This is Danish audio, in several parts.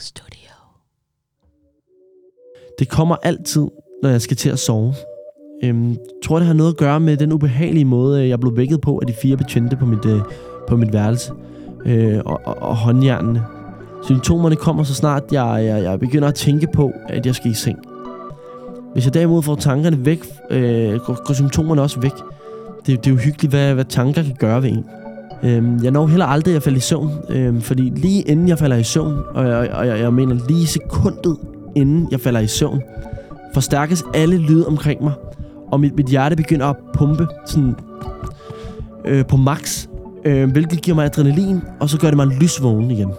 Studio. Det kommer altid, når jeg skal til at sove. Øhm, jeg tror, det har noget at gøre med den ubehagelige måde, øh, jeg blev vækket på af de fire betjente på mit, øh, på mit værelse. Øh, og, og, og håndjernene. Symptomerne kommer så snart, jeg, jeg, jeg begynder at tænke på, at jeg skal i seng. Hvis jeg derimod får tankerne væk, øh, går, går symptomerne også væk. Det, det er jo hyggeligt, hvad, hvad tanker kan gøre ved en. Øhm, jeg når heller aldrig at falde i søvn, øhm, fordi lige inden jeg falder i søvn, og jeg, og jeg, jeg mener lige sekundet inden jeg falder i søvn, forstærkes alle lyde omkring mig, og mit, mit hjerte begynder at pumpe sådan, øh, på max, øh, hvilket giver mig adrenalin, og så gør det mig lysvågen igen.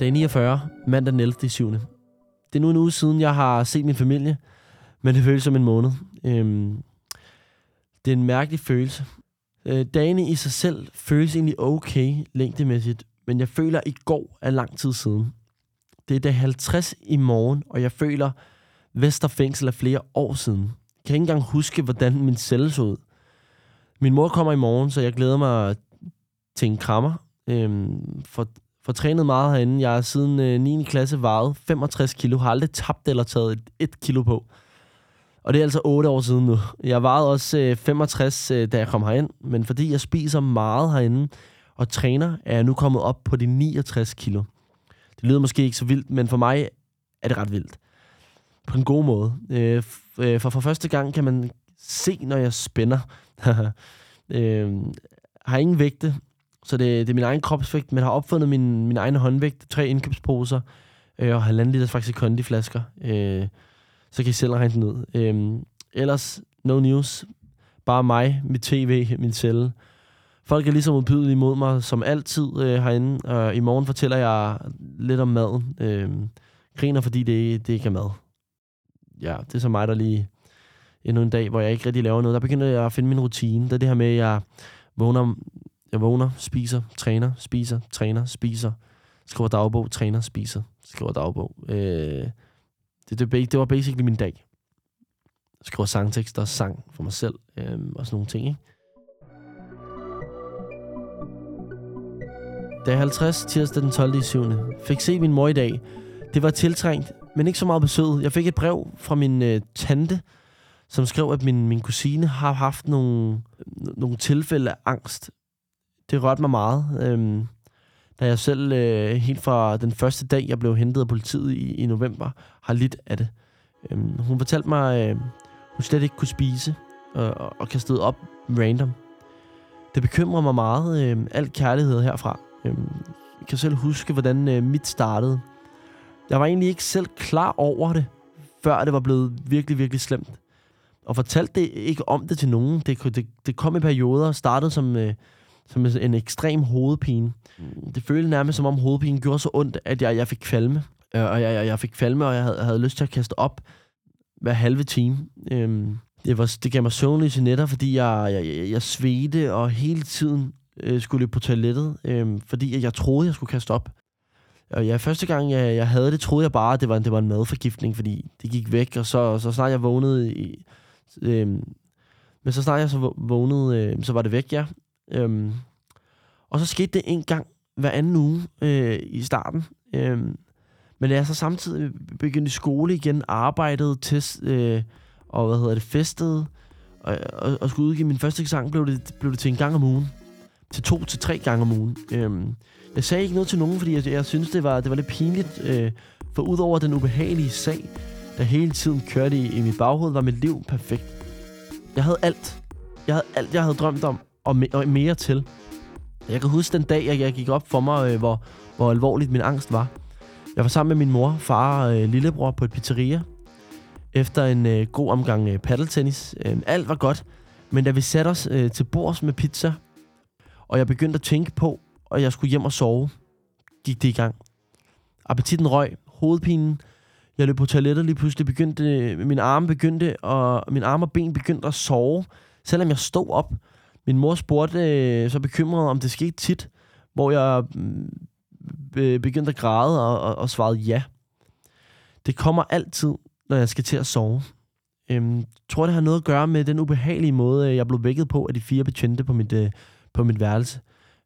Dag 49, mandag den 11. 7. Det er nu en uge siden, jeg har set min familie, men det føles som en måned. Øhm, det er en mærkelig følelse. Øh, dagene i sig selv føles egentlig okay længdemæssigt, men jeg føler, at i går er lang tid siden. Det er dag 50 i morgen, og jeg føler, Vesterfængsel er flere år siden. Jeg kan ikke engang huske, hvordan min celle så ud. Min mor kommer i morgen, så jeg glæder mig til en krammer. Øhm, for, for trænet meget herinde. Jeg har siden øh, 9. klasse vejet 65 kilo. Har aldrig tabt eller taget et, et kilo på. Og det er altså 8 år siden nu. Jeg vejede også øh, 65, øh, da jeg kom herind. Men fordi jeg spiser meget herinde og træner, er jeg nu kommet op på de 69 kilo. Det lyder måske ikke så vildt, men for mig er det ret vildt. På en god måde. Øh, øh for for første gang kan man se, når jeg spænder. øh, har ingen vægte, så det, det er min egen kropsvægt, men har opfundet min, min egen håndvægt, tre indkøbsposer øh, og halvanden liters faktisk kondiflasker. Øh, så kan I selv regne den ud. Øhm, ellers, no news. Bare mig, mit tv, min celle. Folk er ligesom udbydelige mod mig, som altid øh, herinde. Og i morgen fortæller jeg lidt om maden. Øhm, griner, fordi det, det ikke er mad. Ja, det er så mig, der lige endnu en dag, hvor jeg ikke rigtig laver noget. Der begynder jeg at finde min rutine. Det er det her med, at jeg vågner, jeg vågner, spiser, træner, spiser, træner, spiser, skriver dagbog, træner, spiser, skriver dagbog. Øh, det, det, det var basically min dag. Jeg skriver sangtekster, sang for mig selv øh, og sådan nogle ting, ikke? Dag 50, tirsdag den 12. 7. Fik se min mor i dag. Det var tiltrængt, men ikke så meget besøget. Jeg fik et brev fra min øh, tante, som skrev, at min, min kusine har haft nogle, øh, nogle tilfælde af angst. Det rørte mig meget, øhm, da jeg selv øh, helt fra den første dag, jeg blev hentet af politiet i, i november, har lidt af det. Øhm, hun fortalte mig, øh, hun slet ikke kunne spise og, og, og kastede op random. Det bekymrer mig meget, øh, alt kærlighed herfra. Øh, jeg kan selv huske, hvordan øh, mit startede. Jeg var egentlig ikke selv klar over det, før det var blevet virkelig, virkelig slemt. Og fortalte det ikke om det til nogen. Det, det, det kom i perioder og startede som, øh, som en ekstrem hovedpine. Det føltes nærmest som om hovedpinen gjorde så ondt, at jeg, jeg fik kvalme. Øh, og jeg, jeg, jeg fik kvalme, og jeg havde, havde lyst til at kaste op hver halve time. Øhm, det, var, det gav mig søvnløse nætter, fordi jeg, jeg, jeg, jeg svedte og hele tiden øh, skulle på toilettet, øh, fordi jeg, jeg troede, jeg skulle kaste op. Og ja, første gang jeg, jeg havde det, troede jeg bare, at det var, det var en madforgiftning, fordi det gik væk, og så, så snart jeg vågnede i, øh, men så snart jeg så vågnede, øh, så var det væk, ja. Øh, og så skete det en gang hver anden uge øh, i starten. Øh, men jeg så samtidig begyndte i skole igen, arbejdede, test, øh, og hvad hedder det, festede, og, og, og skulle udgive min første sang, blev det, blev det til en gang om ugen. Til to til tre gange om ugen. Øhm, jeg sagde ikke noget til nogen, fordi jeg, jeg synes, det var, det var lidt pinligt. Øh, for udover den ubehagelige sag, der hele tiden kørte i, i mit baghoved, var mit liv perfekt. Jeg havde alt. Jeg havde alt, jeg havde drømt om, og, me- og mere til. Jeg kan huske den dag, jeg, jeg gik op for mig, øh, hvor, hvor alvorligt min angst var. Jeg var sammen med min mor, far og øh, lillebror på et pizzeria. Efter en øh, god omgang øh, paddeltennis. Øh, alt var godt. Men da vi satte os øh, til bords med pizza, og jeg begyndte at tænke på, at jeg skulle hjem og sove, gik det i gang. Appetitten røg, hovedpinen. Jeg løb på toilettet lige pludselig, begyndte, øh, min arme begyndte, og min arme og ben begyndte at sove, selvom jeg stod op. Min mor spurgte øh, så bekymret, om det skete tit, hvor jeg øh, Øh, begyndte at græde og, og, og svarede ja. Det kommer altid, når jeg skal til at sove. Øhm, tror, det har noget at gøre med den ubehagelige måde, øh, jeg blev vækket på af de fire betjente på mit, øh, på mit værelse.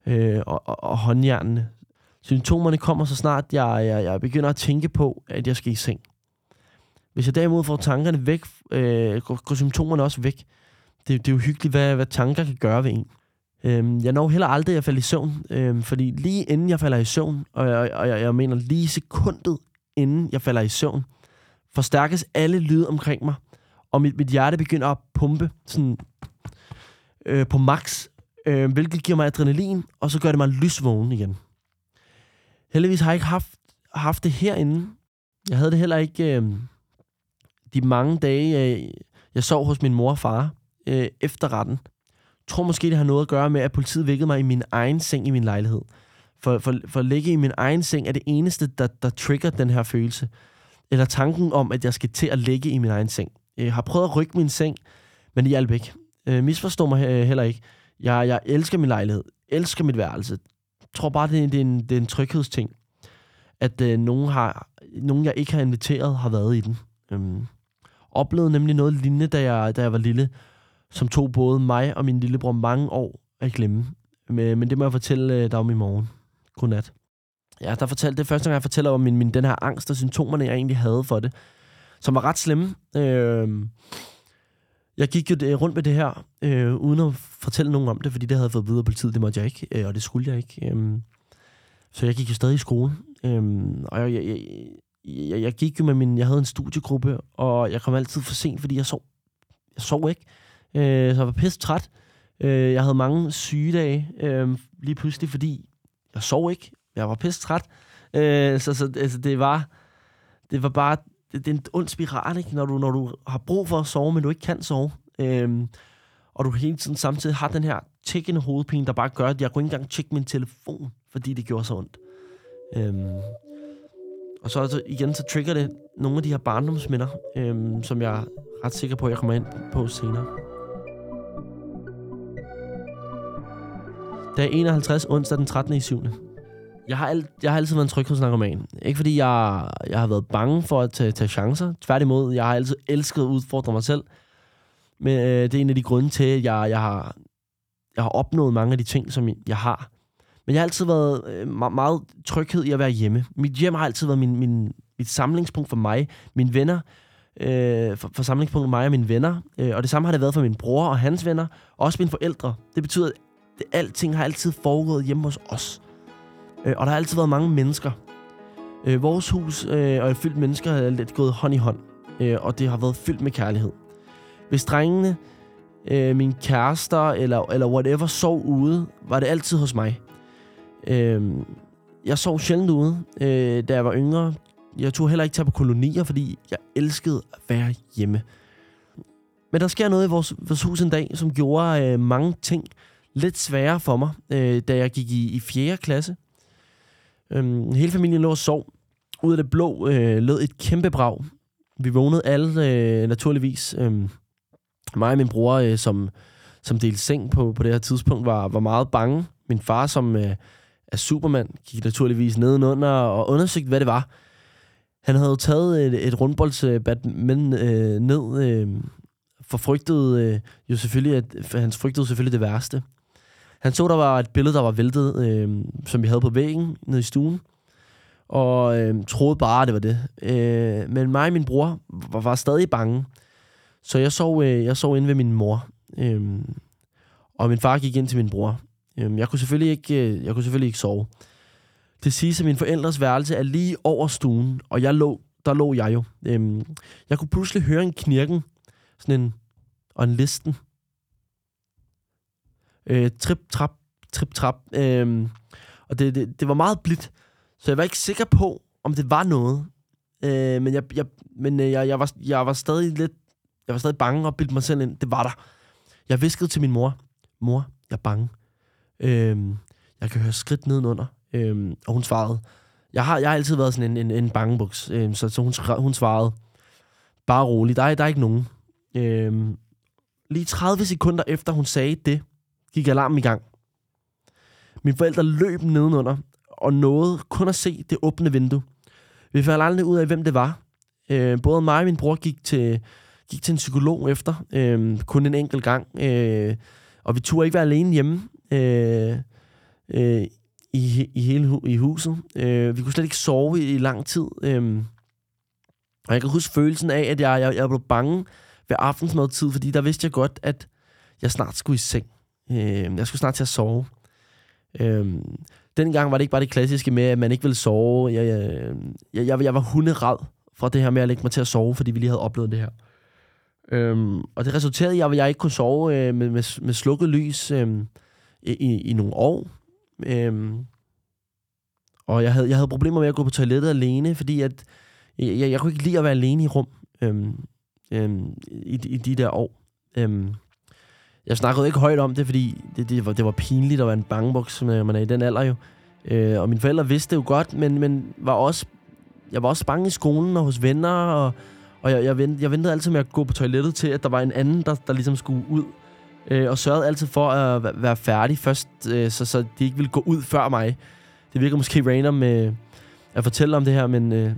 øh, og, og, og håndjernene. Symptomerne kommer så snart, jeg, jeg, jeg begynder at tænke på, at jeg skal i seng. Hvis jeg derimod får tankerne væk, øh, går, går symptomerne også væk. Det, det er jo hyggeligt, hvad, hvad tanker kan gøre ved en. Øhm, jeg når heller aldrig at falde i søvn, øhm, fordi lige inden jeg falder i søvn, og jeg, og jeg, jeg mener lige sekundet inden jeg falder i søvn, forstærkes alle lyde omkring mig, og mit, mit hjerte begynder at pumpe sådan, øh, på max, øh, hvilket giver mig adrenalin, og så gør det mig lysvågen igen. Heldigvis har jeg ikke haft, haft det herinde. Jeg havde det heller ikke øh, de mange dage, øh, jeg sov hos min mor og far øh, efter retten. Tror måske, det har noget at gøre med, at politiet vækkede mig i min egen seng i min lejlighed. For, for, for at ligge i min egen seng er det eneste, der, der trigger den her følelse. Eller tanken om, at jeg skal til at ligge i min egen seng. Jeg har prøvet at rykke min seng, men det hjalp ikke. Øh, misforstå mig heller ikke. Jeg, jeg elsker min lejlighed. Elsker mit værelse. Jeg tror bare, det er, det er, en, det er en tryghedsting. At øh, nogen, har, nogen, jeg ikke har inviteret, har været i den. Øhm, oplevede nemlig noget lignende, da jeg, da jeg var lille, som tog både mig og min lillebror mange år at glemme. Men, men det må jeg fortælle øh, dig om i morgen. Godnat. Ja, der fortalte det første gang, jeg fortæller om min, min, den her angst og symptomerne, jeg egentlig havde for det, som var ret slemme. Øh, jeg gik jo øh, rundt med det her, øh, uden at fortælle nogen om det, fordi det havde fået videre politiet, det måtte jeg ikke, øh, og det skulle jeg ikke. Øh, så jeg gik jo stadig i skole, øh, og jeg, jeg, jeg, jeg gik jo med min, jeg havde en studiegruppe, og jeg kom altid for sent, fordi jeg sov, jeg sov ikke, øh, så jeg var pisse træt. Øh, jeg havde mange sygedage, øh, lige pludselig, fordi jeg sov ikke, jeg var pisse træt. Øh, så så altså, det var, det var bare det, det er en ond spiral, ikke? Når, du, når du har brug for at sove, men du ikke kan sove. Øh, og du hele tiden samtidig har den her tækkende hovedpine, der bare gør, at jeg kunne ikke engang tjekke min telefon, fordi det gjorde så ondt. Øhm, og så altså, igen, så trigger det nogle af de her barndomsminder, øhm, som jeg er ret sikker på, at jeg kommer ind på senere. Dag 51, onsdag den 13. i 7. Jeg har, alt, jeg har altid været en tryghedsnarkoman. Ikke fordi jeg, jeg har været bange for at tage, tage chancer. Tværtimod, jeg har altid elsket at udfordre mig selv. Men øh, det er en af de grunde til, at jeg, jeg, har, jeg har opnået mange af de ting, som jeg har. Men jeg har altid været øh, meget, meget tryghed i at være hjemme. Mit hjem har altid været min, min, mit samlingspunkt for mig. Mine venner, øh, for, for samlingspunkt for mig og mine venner. Øh, og det samme har det været for min bror og hans venner. Og også mine forældre. Det betyder, at det, alting har altid foregået hjemme hos os. Øh, og der har altid været mange mennesker. Øh, vores hus øh, og fyldt mennesker har lidt gået hånd i hånd. Øh, og det har været fyldt med kærlighed. Hvis drengene, øh, mine kærester eller, eller whatever sov ude, var det altid hos mig. Øh, jeg sov sjældent ude, øh, da jeg var yngre. Jeg tog heller ikke tage på kolonier, fordi jeg elskede at være hjemme. Men der sker noget i vores, vores hus en dag, som gjorde øh, mange ting lidt sværere for mig, øh, da jeg gik i, i 4. klasse. Øhm, hele familien lå og sov. Ud af det blå øh, lød et kæmpe brag. Vi vågnede alle øh, naturligvis. Øh, mig og min bror, øh, som, som delte seng på, på det her tidspunkt, var, var meget bange. Min far, som øh, er supermand, gik naturligvis nedenunder og undersøgte, hvad det var. Han havde jo taget et, et rundboldsbat men, øh, ned, øh, for frygtede øh, jo selvfølgelig, at han frygtede selvfølgelig det værste. Han så, der var et billede, der var væltet, øh, som vi havde på væggen nede i stuen. Og øh, troede bare, det var det. Øh, men mig og min bror var, var stadig bange. Så jeg sov, øh, jeg sov inde ved min mor. Øh, og min far gik ind til min bror. Øh, jeg, kunne selvfølgelig ikke, øh, jeg kunne selvfølgelig ikke sove. Det siges, at min forældres værelse er lige over stuen, og jeg lå, der lå jeg jo. Øh, jeg kunne pludselig høre en knirken, sådan en, og en listen øh, trip, trap, trip, trap. Øh, og det, det, det var meget blidt, så jeg var ikke sikker på, om det var noget. Øh, men jeg, jeg, men øh, jeg, jeg, var, jeg var stadig lidt, jeg var stadig bange og bildte mig selv ind. Det var der. Jeg viskede til min mor, mor, jeg er bange. Øh, jeg kan høre skridt nedenunder. Øh, og hun svarede, jeg har, jeg har altid været sådan en, en, en bangebuks, øh, så, så hun, hun svarede, bare rolig, der er, der er ikke nogen. Øh, lige 30 sekunder efter hun sagde det, gik alarmen i gang. Mine forældre løb nedenunder og nåede kun at se det åbne vindue. Vi fandt aldrig ud af, hvem det var. Øh, både mig og min bror gik til, gik til en psykolog efter, øh, kun en enkelt gang. Øh, og vi turde ikke være alene hjemme. Øh, øh, i, i hele hu- i huset. Øh, vi kunne slet ikke sove i, i lang tid. Øh, og jeg kan huske følelsen af, at jeg, jeg, jeg blev bange ved aftensmadtid, fordi der vidste jeg godt, at jeg snart skulle i seng. Øh, jeg skulle snart til at sove. Øh, dengang var det ikke bare det klassiske med, at man ikke ville sove. Jeg, jeg, jeg, jeg, jeg var hunderad fra det her med at lægge mig til at sove, fordi vi lige havde oplevet det her. Øhm, og det resulterede i, at jeg ikke kunne sove øh, med, med, med slukket lys øh, i, i, nogle år. Øhm, og jeg havde, jeg havde problemer med at gå på toilettet alene, fordi at, jeg, jeg, jeg kunne ikke lide at være alene i rum øhm, øhm, i, i de der år. Øhm, jeg snakkede ikke højt om det, fordi det, det, var, det var pinligt at være en bangebuks, som øh, man er i den alder jo. Øh, og mine forældre vidste det jo godt, men, men var også, jeg var også bange i skolen og hos venner, og, og jeg, jeg, ventede, jeg ventede altid med at gå på toilettet til, at der var en anden, der, der ligesom skulle ud. Øh, og sørgede altid for at være færdig først, øh, så, så de ikke ville gå ud før mig. Det virker måske random øh, at fortælle om det her, men, øh,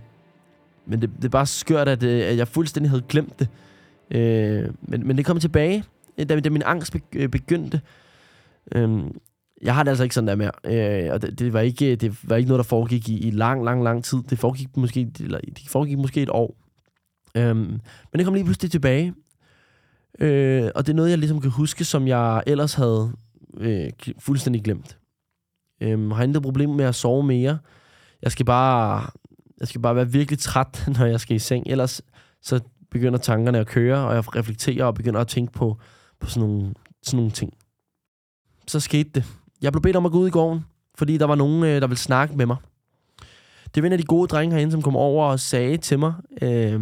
men det, det er bare skørt, at, øh, at jeg fuldstændig havde glemt det. Øh, men, men det kom tilbage, Øh, da, da min angst øh, begyndte. Øhm, jeg har det altså ikke sådan der mere. Øh, og det, det, var ikke, det var ikke noget, der foregik i, i lang, lang, lang tid. Det foregik måske, eller, det foregik måske et år. Øhm, men det kom lige pludselig tilbage. Øh, og det er noget, jeg ligesom kan huske, som jeg ellers havde øh, fuldstændig glemt. Øh, har intet problem med at sove mere. Jeg skal bare, jeg skal bare være virkelig træt, når jeg skal i seng. Ellers så begynder tankerne at køre, og jeg reflekterer og begynder at tænke på, på sådan, nogle, sådan nogle ting. Så skete det. Jeg blev bedt om at gå ud i gården, fordi der var nogen, øh, der ville snakke med mig. Det var en af de gode drenge herinde, som kom over og sagde til mig, øh,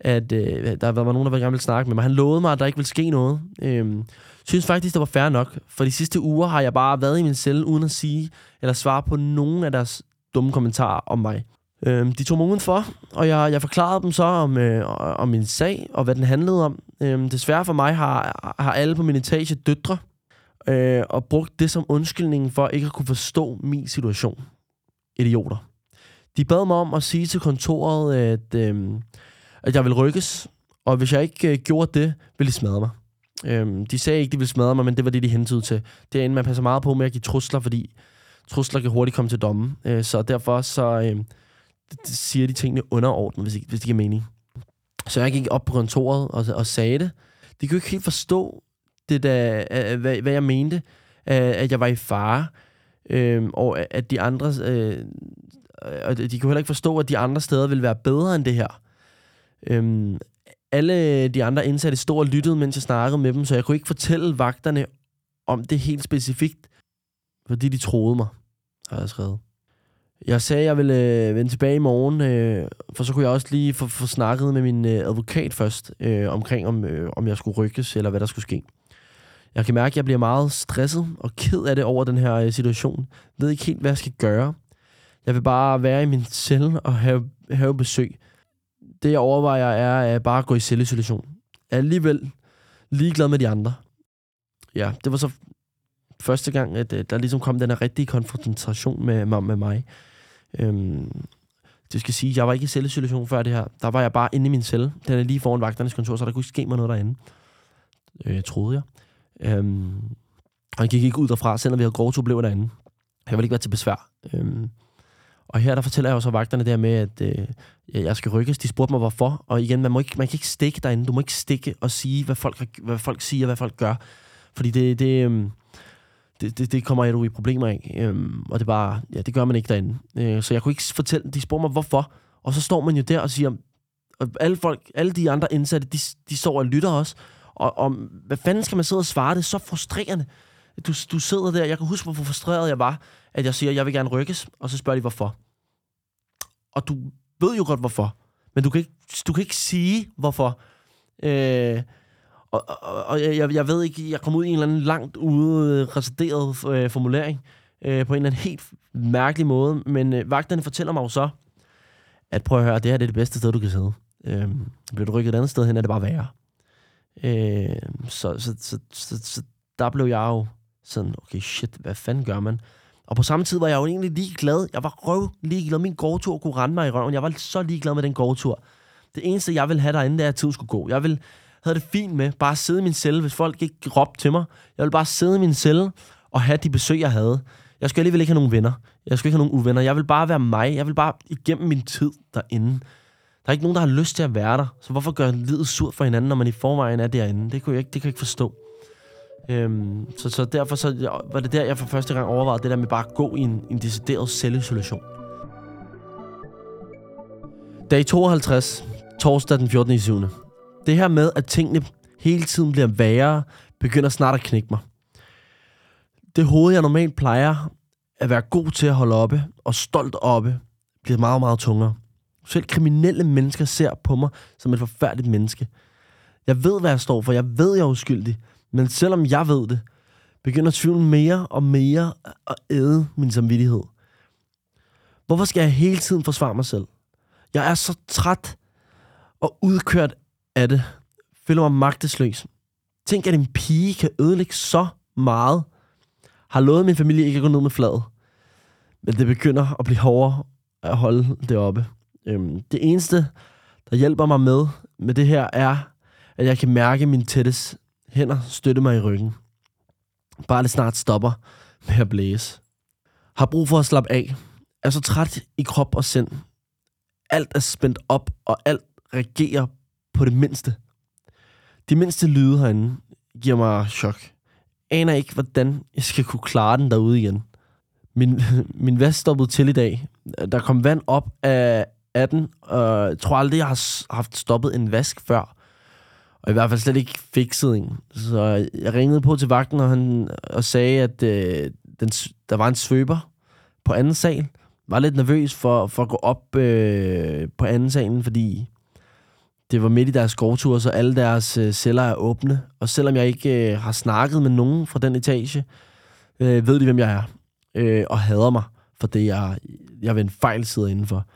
at øh, der var nogen, der gerne ville snakke med mig. Han lovede mig, at der ikke ville ske noget. Øh, synes faktisk, det var fair nok. For de sidste uger har jeg bare været i min celle, uden at sige eller svare på nogen af deres dumme kommentarer om mig. Øh, de tog mig udenfor, og jeg, jeg forklarede dem så om, øh, om min sag, og hvad den handlede om. Øhm, desværre for mig har, har alle på min etage døtre, øh, og brugt det som undskyldning for ikke at kunne forstå min situation. Idioter. De bad mig om at sige til kontoret, at, øh, at jeg vil rykkes, og hvis jeg ikke øh, gjorde det, ville de smadre mig. Øhm, de sagde ikke, de ville smadre mig, men det var det, de hentede til. Det er en, man passer meget på med at give trusler, fordi trusler kan hurtigt komme til dommen. Øh, så derfor så øh, siger de tingene underordnet, hvis, ikke, hvis det giver mening. Så jeg gik op på kontoret og, og sagde det. De kunne ikke helt forstå, det der, hvad, hvad jeg mente, at jeg var i fare, øhm, øh, og at de andre, øh, og de kunne heller ikke forstå, at de andre steder ville være bedre end det her. Øh, alle de andre indsatte stod og lyttede, mens jeg snakkede med dem, så jeg kunne ikke fortælle vagterne om det helt specifikt, fordi de troede mig, har jeg skrevet. Jeg sagde, at jeg ville øh, vende tilbage i morgen, øh, for så kunne jeg også lige få, få snakket med min øh, advokat først, øh, omkring om, øh, om jeg skulle rykkes, eller hvad der skulle ske. Jeg kan mærke, at jeg bliver meget stresset og ked af det over den her øh, situation. Jeg ved ikke helt, hvad jeg skal gøre. Jeg vil bare være i min celle og have, have besøg. Det, jeg overvejer, er at bare gå i celleisolation. Jeg er alligevel ligeglad med de andre. Ja, det var så første gang, at øh, der ligesom kom den her rigtige konfrontation med, med, med mig. Øhm, det skal sige, jeg var ikke i celleisolation før det her. Der var jeg bare inde i min celle. Den er lige foran vagternes kontor, så der kunne ikke ske mig noget derinde. Øh, troede jeg. Øhm, og jeg gik ikke ud derfra, selvom vi havde grove to blev derinde. Jeg ville ikke være til besvær. Øhm, og her der fortæller jeg jo så vagterne der med, at øh, jeg skal rykkes. De spurgte mig, hvorfor. Og igen, man, må ikke, man kan ikke stikke derinde. Du må ikke stikke og sige, hvad folk, hvad folk siger, hvad folk gør. Fordi det, det, øh, det, det, det kommer jeg jo i problemer af. Øhm, og det bare, ja, det gør man ikke derinde. Øh, så jeg kunne ikke fortælle, de spurgte mig, hvorfor. Og så står man jo der og siger, og alle folk, alle de andre indsatte, de, de står og lytter også. Og, og hvad fanden skal man sidde og svare? Det er så frustrerende. Du, du sidder der, jeg kan huske, hvor frustreret jeg var, at jeg siger, jeg vil gerne rykkes, og så spørger de, hvorfor. Og du ved jo godt, hvorfor. Men du kan ikke, du kan ikke sige, hvorfor. Øh, og, og, og jeg, jeg ved ikke, jeg kom ud i en eller anden langt ude øh, resideret øh, formulering, øh, på en eller anden helt mærkelig måde, men øh, vagterne fortæller mig jo så, at prøv at høre, det her det er det bedste sted, du kan sidde. Øh, bliver du rykket et andet sted hen, er det bare værre. Øh, så, så, så, så, så der blev jeg jo sådan, okay, shit, hvad fanden gør man? Og på samme tid var jeg jo egentlig ligeglad. Jeg var røv ligeglad. Min gårdtur kunne rende mig i røven. Jeg var så ligeglad med den gårdtur. Det eneste, jeg ville have derinde, det er, at tiden skulle gå. Jeg ville, havde det fint med bare at sidde i min celle, hvis folk ikke råbte til mig. Jeg ville bare sidde i min celle og have de besøg, jeg havde. Jeg skulle alligevel ikke have nogen venner. Jeg skulle ikke have nogen uvenner. Jeg vil bare være mig. Jeg vil bare igennem min tid derinde. Der er ikke nogen, der har lyst til at være der. Så hvorfor gøre livet surt for hinanden, når man i forvejen er derinde? Det kunne jeg ikke, det kan jeg ikke forstå. Øhm, så, så derfor så var det der, jeg for første gang overvejede det der med bare at gå i en, en decideret selvisolation. Dag 52, torsdag den 14. 7. Det her med, at tingene hele tiden bliver værre, begynder snart at knække mig. Det hoved, jeg normalt plejer at være god til at holde oppe og stolt oppe, bliver meget, meget tungere. Selv kriminelle mennesker ser på mig som et forfærdeligt menneske. Jeg ved, hvad jeg står for. Jeg ved, jeg er uskyldig. Men selvom jeg ved det, begynder tvivlen mere og mere at æde min samvittighed. Hvorfor skal jeg hele tiden forsvare mig selv? Jeg er så træt og udkørt af det. Føler mig magtesløs. Tænk, at en pige kan ødelægge så meget. Har lovet min familie ikke at gå ned med fladet. Men det begynder at blive hårdere at holde det oppe. Øhm, det eneste, der hjælper mig med, med det her, er, at jeg kan mærke min tættes hænder støtte mig i ryggen. Bare det snart stopper med at blæse. Har brug for at slappe af. Er så træt i krop og sind. Alt er spændt op, og alt reagerer på det mindste. De mindste lyde herinde giver mig chok. Aner ikke, hvordan jeg skal kunne klare den derude igen. Min, min vask stoppede til i dag. Der kom vand op af, af den, og jeg tror aldrig, jeg har haft stoppet en vask før. Og i hvert fald slet ikke fikset en. Så jeg ringede på til vagten, og han og sagde, at øh, den, der var en svøber på anden sal. Var lidt nervøs for, for at gå op øh, på anden salen, fordi det var midt i deres gårdtur, så alle deres øh, celler er åbne. Og selvom jeg ikke øh, har snakket med nogen fra den etage, øh, ved de, hvem jeg er. Øh, og hader mig for det, jeg, jeg ved en fejl sidder indenfor.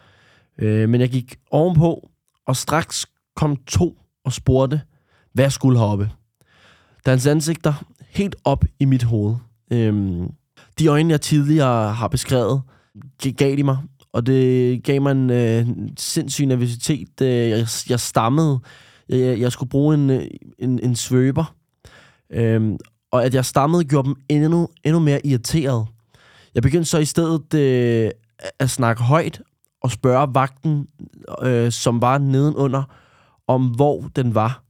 Øh, men jeg gik ovenpå, og straks kom to og spurgte, hvad jeg skulle heroppe. Deres ansigter helt op i mit hoved. Øhm, de øjne, jeg tidligere har beskrevet, gav de mig, og det gav mig en øh, sindssyg nervøsitet. Øh, jeg, jeg stammede. Jeg, jeg skulle bruge en, øh, en, en svøber. Øhm, og at jeg stammede, gjorde dem endnu, endnu mere irriteret. Jeg begyndte så i stedet øh, at snakke højt og spørge vagten, øh, som var nedenunder, om hvor den var.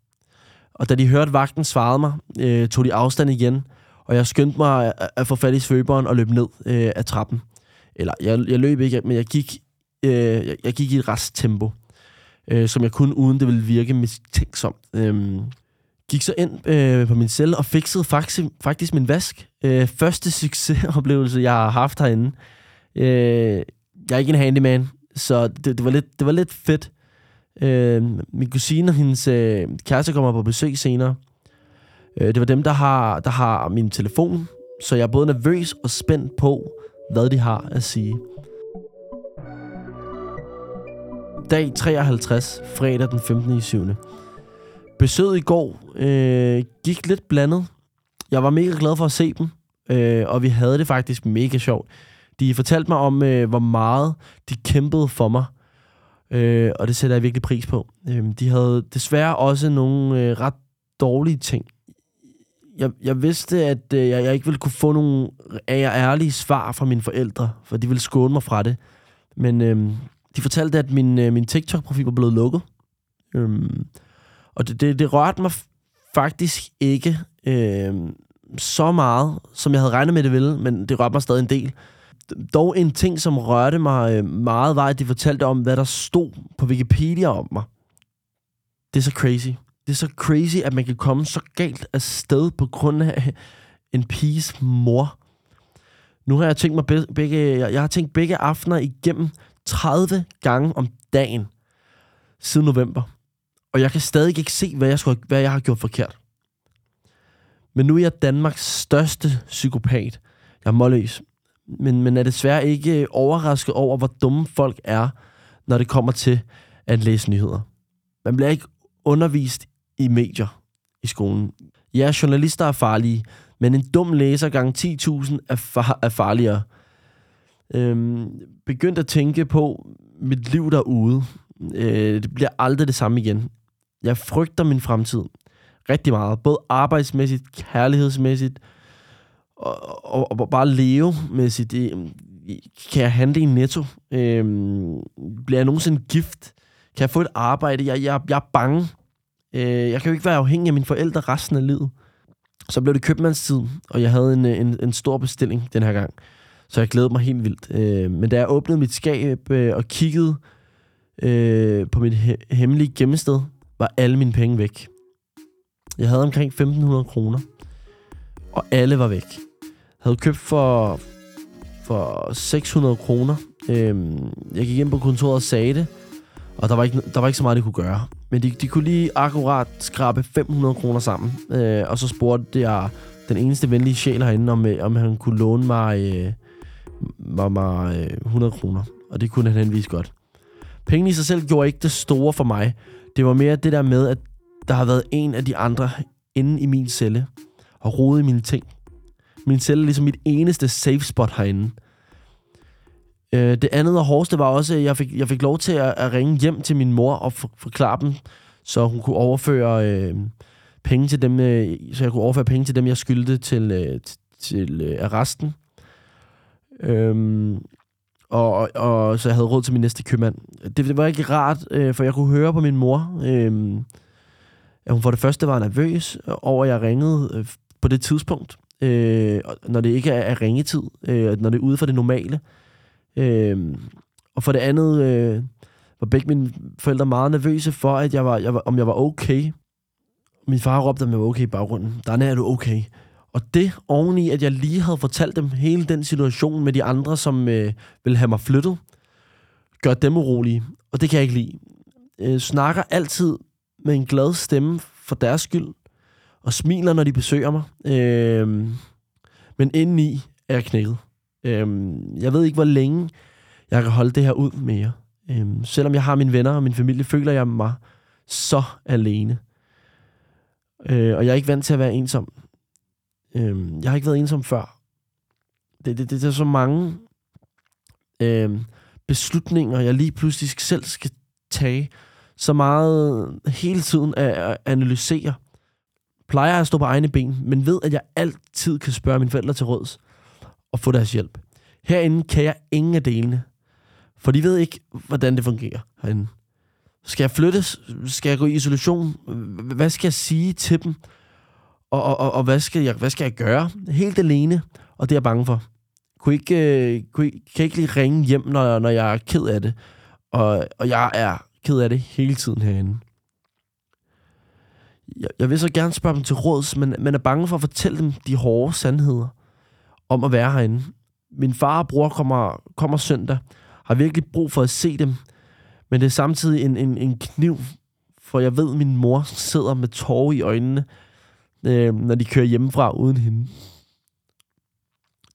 Og da de hørte vagten svarede mig, øh, tog de afstand igen, og jeg skyndte mig at, at få fat i svøberen og løb ned øh, af trappen. Eller, jeg, jeg løb ikke, men jeg gik, øh, jeg, jeg gik i et rest tempo, øh, som jeg kunne, uden det ville virke mistænksomt. Øh, gik så ind øh, på min celle og fikset faktisk, faktisk min vask. Øh, første succesoplevelse, jeg har haft herinde. Øh, jeg er ikke en handyman, så det, det, var, lidt, det var lidt fedt. Øh, min kusine og hendes øh, kæreste kommer på besøg senere. Øh, det var dem, der har, der har min telefon, så jeg er både nervøs og spændt på, hvad de har at sige. Dag 53, fredag den 15. 7. Besøget i går øh, gik lidt blandet. Jeg var mega glad for at se dem, øh, og vi havde det faktisk mega sjovt. De fortalte mig om, øh, hvor meget de kæmpede for mig, øh, og det sætter jeg virkelig pris på. Øh, de havde desværre også nogle øh, ret dårlige ting. Jeg, jeg vidste, at øh, jeg, jeg ikke ville kunne få nogle ærlige svar fra mine forældre, for de ville skåne mig fra det. Men øh, de fortalte, at min, øh, min TikTok-profil var blevet lukket. Øh, og det, det, det rørte mig faktisk ikke øh, så meget, som jeg havde regnet med, det ville, men det rørte mig stadig en del. Dog en ting, som rørte mig øh, meget, var, at de fortalte om, hvad der stod på Wikipedia om mig. Det er så crazy. Det er så crazy, at man kan komme så galt af sted på grund af en piges mor. Nu har jeg tænkt mig begge, jeg har tænkt begge aftener igennem 30 gange om dagen siden november. Og jeg kan stadig ikke se, hvad jeg, skulle, hvad jeg har gjort forkert. Men nu er jeg Danmarks største psykopat. Jeg er målløs men, men er desværre ikke øh, overrasket over, hvor dumme folk er, når det kommer til at læse nyheder. Man bliver ikke undervist i medier i skolen. Ja, journalister er farlige, men en dum læser gang 10.000 er, far- er farligere. Øhm, begyndt at tænke på mit liv derude. Øh, det bliver aldrig det samme igen. Jeg frygter min fremtid rigtig meget. Både arbejdsmæssigt, kærlighedsmæssigt, og, og, og bare levemæssigt. med. Øh, kan jeg handle i netto? Øh, bliver jeg nogensinde gift? Kan jeg få et arbejde? Jeg, jeg, jeg er bange. Øh, jeg kan jo ikke være afhængig af mine forældre resten af livet. Så blev det købmandstid, og jeg havde en, øh, en, en stor bestilling den her gang. Så jeg glædede mig helt vildt. Øh, men da jeg åbnede mit skab øh, og kiggede øh, på mit he- hemmelige gemmested, var alle mine penge væk. Jeg havde omkring 1.500 kroner, og alle var væk. Jeg havde købt for, for 600 kroner. Øh, jeg gik ind på kontoret og sagde det, og der var ikke, der var ikke så meget, jeg kunne gøre. Men de, de kunne lige akkurat skrabe 500 kroner sammen. Øh, og så spurgte jeg den eneste venlige sjæl herinde, om, øh, om han kunne låne mig, øh, mig, mig øh, 100 kroner. Og det kunne han henvise godt. Pengene i sig selv gjorde ikke det store for mig. Det var mere det der med, at der har været en af de andre inde i min celle og rode i mine ting. Min celle er ligesom mit eneste safe spot herinde. Øh, det andet og hårdeste var også, at jeg fik, jeg fik lov til at, at ringe hjem til min mor og for, forklare dem, så hun kunne overføre øh, penge til dem, øh, så jeg kunne overføre penge til dem, jeg skyldte til, øh, til øh, arresten. Øhm, og, og, og så jeg havde råd til min næste købmand. Det, det var ikke rart, øh, for jeg kunne høre på min mor, øh, at hun for det første var nervøs over, at jeg ringede øh, på det tidspunkt, øh, når det ikke er, er ringetid, øh, når det er ude for det normale. Øh, Øhm, og for det andet øh, var begge mine forældre meget nervøse for, at jeg var, jeg var, om jeg var okay. Min far råbte, om jeg var okay i baggrunden. Der er du okay. Og det oveni, at jeg lige havde fortalt dem hele den situation med de andre, som øh, ville have mig flyttet, gør dem urolige. Og det kan jeg ikke lide. Øh, snakker altid med en glad stemme for deres skyld, og smiler, når de besøger mig. Øh, men indeni er jeg knækket. Øhm, jeg ved ikke, hvor længe jeg kan holde det her ud mere. Øhm, selvom jeg har mine venner og min familie, føler jeg mig så alene. Øh, og jeg er ikke vant til at være ensom. Øh, jeg har ikke været ensom før. Det, det, det, det er så mange øh, beslutninger, jeg lige pludselig selv skal tage. Så meget hele tiden at analysere. Plejer jeg at stå på egne ben, men ved, at jeg altid kan spørge mine forældre til råds og få deres hjælp. Herinde kan jeg ingen af delene, for de ved ikke, hvordan det fungerer herinde. Skal jeg flyttes? Skal jeg gå i isolation? Hvad skal jeg sige til dem? Og, og, og, og hvad, skal jeg, hvad skal jeg gøre? Helt alene, og det er jeg bange for. Kunne ikke, øh, kunne, kan jeg ikke lige ringe hjem, når, når jeg er ked af det? Og, og jeg er ked af det hele tiden herinde. Jeg, jeg vil så gerne spørge dem til råds, men man er bange for at fortælle dem de hårde sandheder om at være herinde. Min far og bror kommer, kommer søndag, har virkelig brug for at se dem, men det er samtidig en, en, en kniv, for jeg ved, at min mor sidder med tårer i øjnene, øh, når de kører hjemmefra uden hende.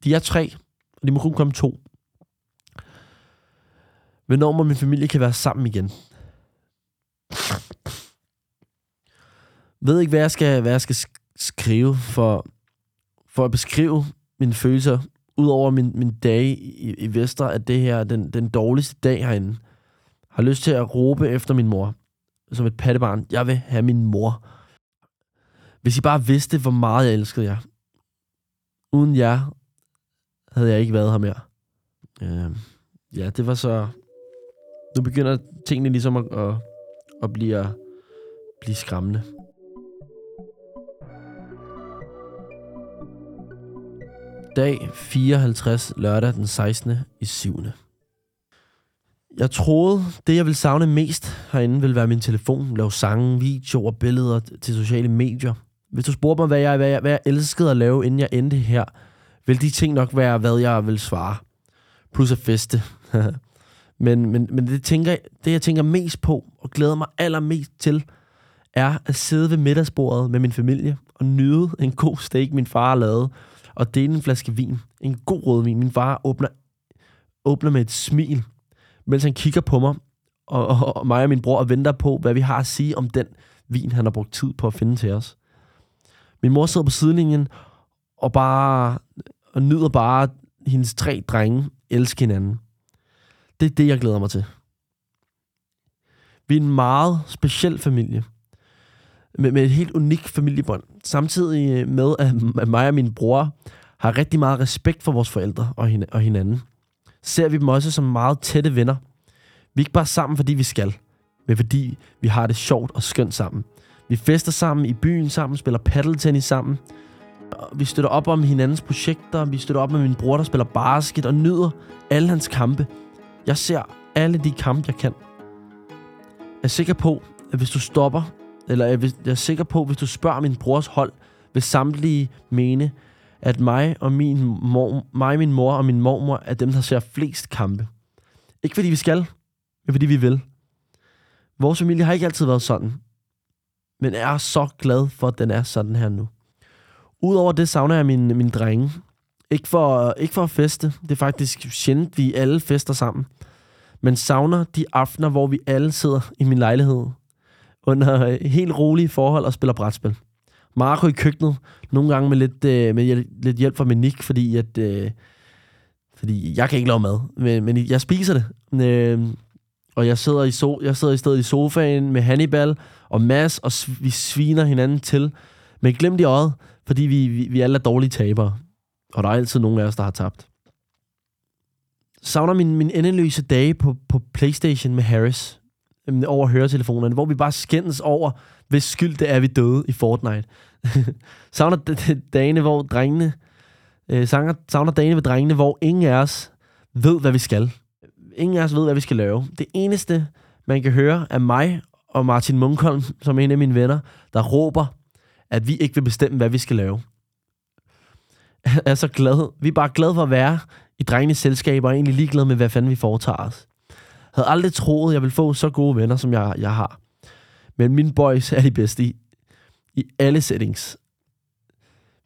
De er tre, og de må kun komme to. Hvornår må min familie kan være sammen igen? ved ikke, hvad jeg skal, hvad jeg skal skrive for, for at beskrive mine følelser, udover min, min dag i, i Vester, at det her er den, den dårligste dag herinde. Har lyst til at råbe efter min mor, som et pattebarn. Jeg vil have min mor. Hvis I bare vidste, hvor meget jeg elskede jer. Uden jer havde jeg ikke været her mere. Øh, ja, det var så... Nu begynder tingene ligesom at, at, at blive, blive skræmmende. Dag 54, lørdag den 16. i 7. Jeg troede, det jeg ville savne mest herinde, ville være min telefon, lave sange, videoer og billeder til sociale medier. Hvis du spurgte mig, hvad jeg, hvad, jeg, hvad jeg elskede at lave, inden jeg endte her, vil de ting nok være, hvad jeg vil svare. Plus at feste. men men, men det, tænker, det, jeg tænker mest på, og glæder mig allermest til, er at sidde ved middagsbordet med min familie og nyde en god steak, min far har lavet, og dele en flaske vin. En god rødvin. Min far åbner, åbner med et smil, mens han kigger på mig, og, og, og mig og min bror venter på, hvad vi har at sige om den vin, han har brugt tid på at finde til os. Min mor sidder på sidelinjen og bare og nyder bare hendes tre drenge elsker hinanden. Det er det, jeg glæder mig til. Vi er en meget speciel familie. Med, med et helt unikt familiebånd. Samtidig øh, med, at mig og min bror har rigtig meget respekt for vores forældre og, hin- og hinanden, ser vi dem også som meget tætte venner. Vi er ikke bare sammen, fordi vi skal, men fordi vi har det sjovt og skønt sammen. Vi fester sammen i byen sammen, spiller paddeltennis sammen. Vi støtter op om hinandens projekter, vi støtter op med min bror, der spiller basket og nyder alle hans kampe. Jeg ser alle de kampe, jeg kan. Jeg er sikker på, at hvis du stopper, eller jeg er sikker på, hvis du spørger min brors hold, vil samtlige mene, at mig og min mor, mig, min mor og min mormor er dem, der ser flest kampe. Ikke fordi vi skal, men fordi vi vil. Vores familie har ikke altid været sådan, men er så glad for, at den er sådan her nu. Udover det savner jeg min, min drenge. Ikke for, ikke for at feste. Det er faktisk sjældent, vi alle fester sammen. Men savner de aftener, hvor vi alle sidder i min lejlighed under øh, helt rolige forhold og spiller brætspil. Marco i køkkenet, nogle gange med lidt, øh, med lidt hjælp fra Nick, fordi at, øh, fordi jeg kan ikke lave mad, men, men jeg spiser det. Øh, og jeg sidder, i so jeg sidder i stedet i sofaen med Hannibal og Mads, og vi sviner hinanden til med glemt i øjet, fordi vi, vi, vi alle er dårlige tabere. Og der er altid nogen af os, der har tabt. Savner min, min endeløse dage på, på Playstation med Harris øhm, over høretelefonerne, hvor vi bare skændes over, hvis skyld det er, vi døde i Fortnite. savner dagene, hvor drengene... Øh, savner, savner dagene ved drengene, hvor ingen af os ved, hvad vi skal. Ingen af os ved, hvad vi skal lave. Det eneste, man kan høre, er mig og Martin Munkholm, som er en af mine venner, der råber, at vi ikke vil bestemme, hvad vi skal lave. Jeg er så glad. Vi er bare glade for at være i drengenes selskab, og egentlig ligeglade med, hvad fanden vi foretager os. Havde aldrig troet, jeg ville få så gode venner, som jeg, jeg har. Men mine boys er de bedste i, i alle settings.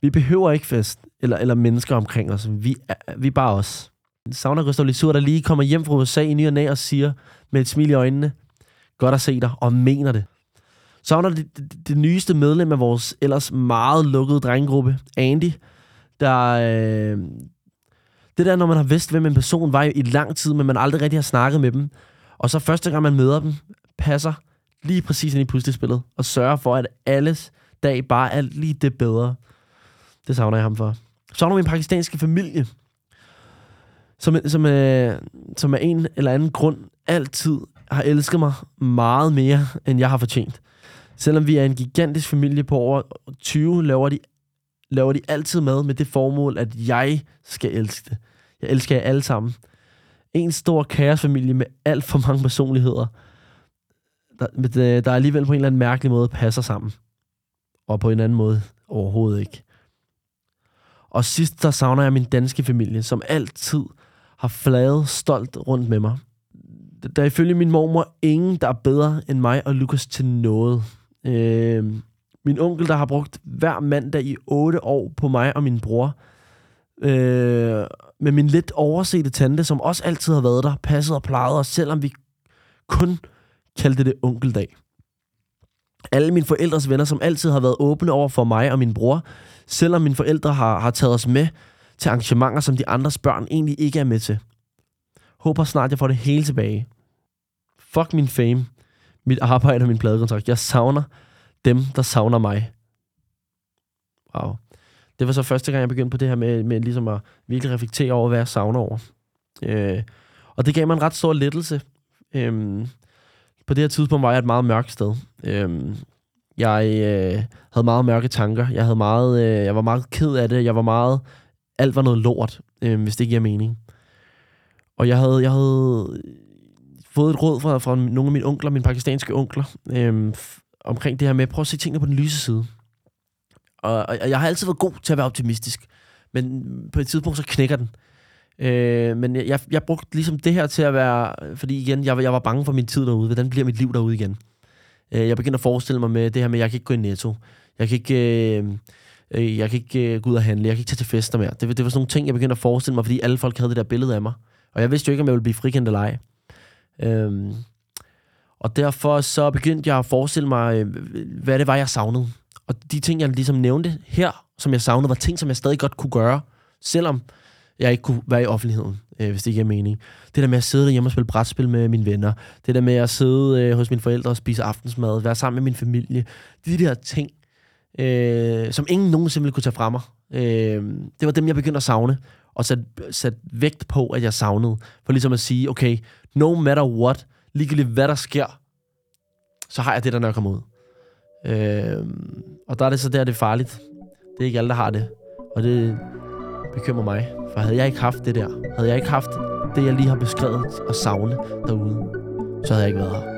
Vi behøver ikke fest eller, eller mennesker omkring os. Vi er, vi er bare os. Savner Gustav Lissur, der lige kommer hjem fra USA i ny og næ og siger med et smil i øjnene, godt at se dig, og mener det. Savner det, det, det nyeste medlem af vores ellers meget lukkede drengegruppe, Andy, der... Øh, det der, når man har vidst, hvem en person var i lang tid, men man aldrig rigtig har snakket med dem, og så første gang, man møder dem, passer lige præcis ind i puslespillet, og sørger for, at alles dag bare er lige det bedre. Det savner jeg ham for. Savner min pakistanske familie, som, som, øh, som af en eller anden grund altid har elsket mig meget mere, end jeg har fortjent. Selvom vi er en gigantisk familie på over 20, laver de, laver de altid mad med det formål, at jeg skal elske det. Jeg elsker jer alle sammen. En stor kaosfamilie med alt for mange personligheder, der, der alligevel på en eller anden mærkelig måde passer sammen. Og på en anden måde overhovedet ikke. Og sidst, der savner jeg min danske familie, som altid har flaget stolt rundt med mig. Der er ifølge min mormor ingen, der er bedre end mig og Lukas til noget. Øh, min onkel, der har brugt hver mandag i otte år på mig og min bror. Øh, med min lidt oversete tante, som også altid har været der, passet og plejet os, selvom vi kun kaldte det onkeldag. Alle mine forældres venner, som altid har været åbne over for mig og min bror, selvom mine forældre har, har taget os med til arrangementer, som de andres børn egentlig ikke er med til. Håber snart, jeg får det hele tilbage. Fuck min fame, mit arbejde og min pladekontrakt. Jeg savner dem, der savner mig. Wow. Det var så første gang, jeg begyndte på det her med, med ligesom at virkelig reflektere over, hvad jeg savner over. Øh, og det gav mig en ret stor lettelse. Øh, på det her tidspunkt var jeg et meget mørkt sted. Øh, jeg øh, havde meget mørke tanker. Jeg havde meget, øh, jeg var meget ked af det. Jeg var meget, alt var noget lort, øh, hvis det giver mening. Og jeg havde, jeg havde fået et råd fra, fra nogle af mine onkler, mine pakistanske onkler, øh, omkring det her med, prøv at se tingene på den lyse side. Og, og jeg har altid været god til at være optimistisk, men på et tidspunkt så knækker den. Øh, men jeg, jeg brugte ligesom det her til at være, fordi igen, jeg, jeg var bange for min tid derude. Hvordan bliver mit liv derude igen? Øh, jeg begyndte at forestille mig med det her med, at jeg kan ikke gå i netto. Jeg kan ikke... Øh, øh, jeg kan ikke øh, gå ud og handle, jeg kan ikke tage til fester mere. Det, det var sådan nogle ting, jeg begyndte at forestille mig, fordi alle folk havde det der billede af mig. Og jeg vidste jo ikke, om jeg ville blive frikendt eller ej. Øhm, og derfor så begyndte jeg at forestille mig, øh, hvad det var, jeg savnede. Og de ting, jeg ligesom nævnte her, som jeg savnede, var ting, som jeg stadig godt kunne gøre, selvom jeg ikke kunne være i offentligheden, øh, hvis det ikke er mening. Det der med at sidde derhjemme og spille brætspil med mine venner. Det der med at sidde øh, hos mine forældre og spise aftensmad. Være sammen med min familie. De der ting, øh, som ingen nogensinde ville kunne tage fra mig. Øh, det var dem, jeg begyndte at savne, og sætte sat vægt på, at jeg savnede. For ligesom at sige, okay, no matter what, ligegyldigt hvad der sker, så har jeg det, der når jeg kommer ud. Øh, og der er det så der, det er farligt. Det er ikke alle, der har det. Og det bekymrer mig. For havde jeg ikke haft det der, havde jeg ikke haft det, jeg lige har beskrevet og savne derude, så havde jeg ikke været her.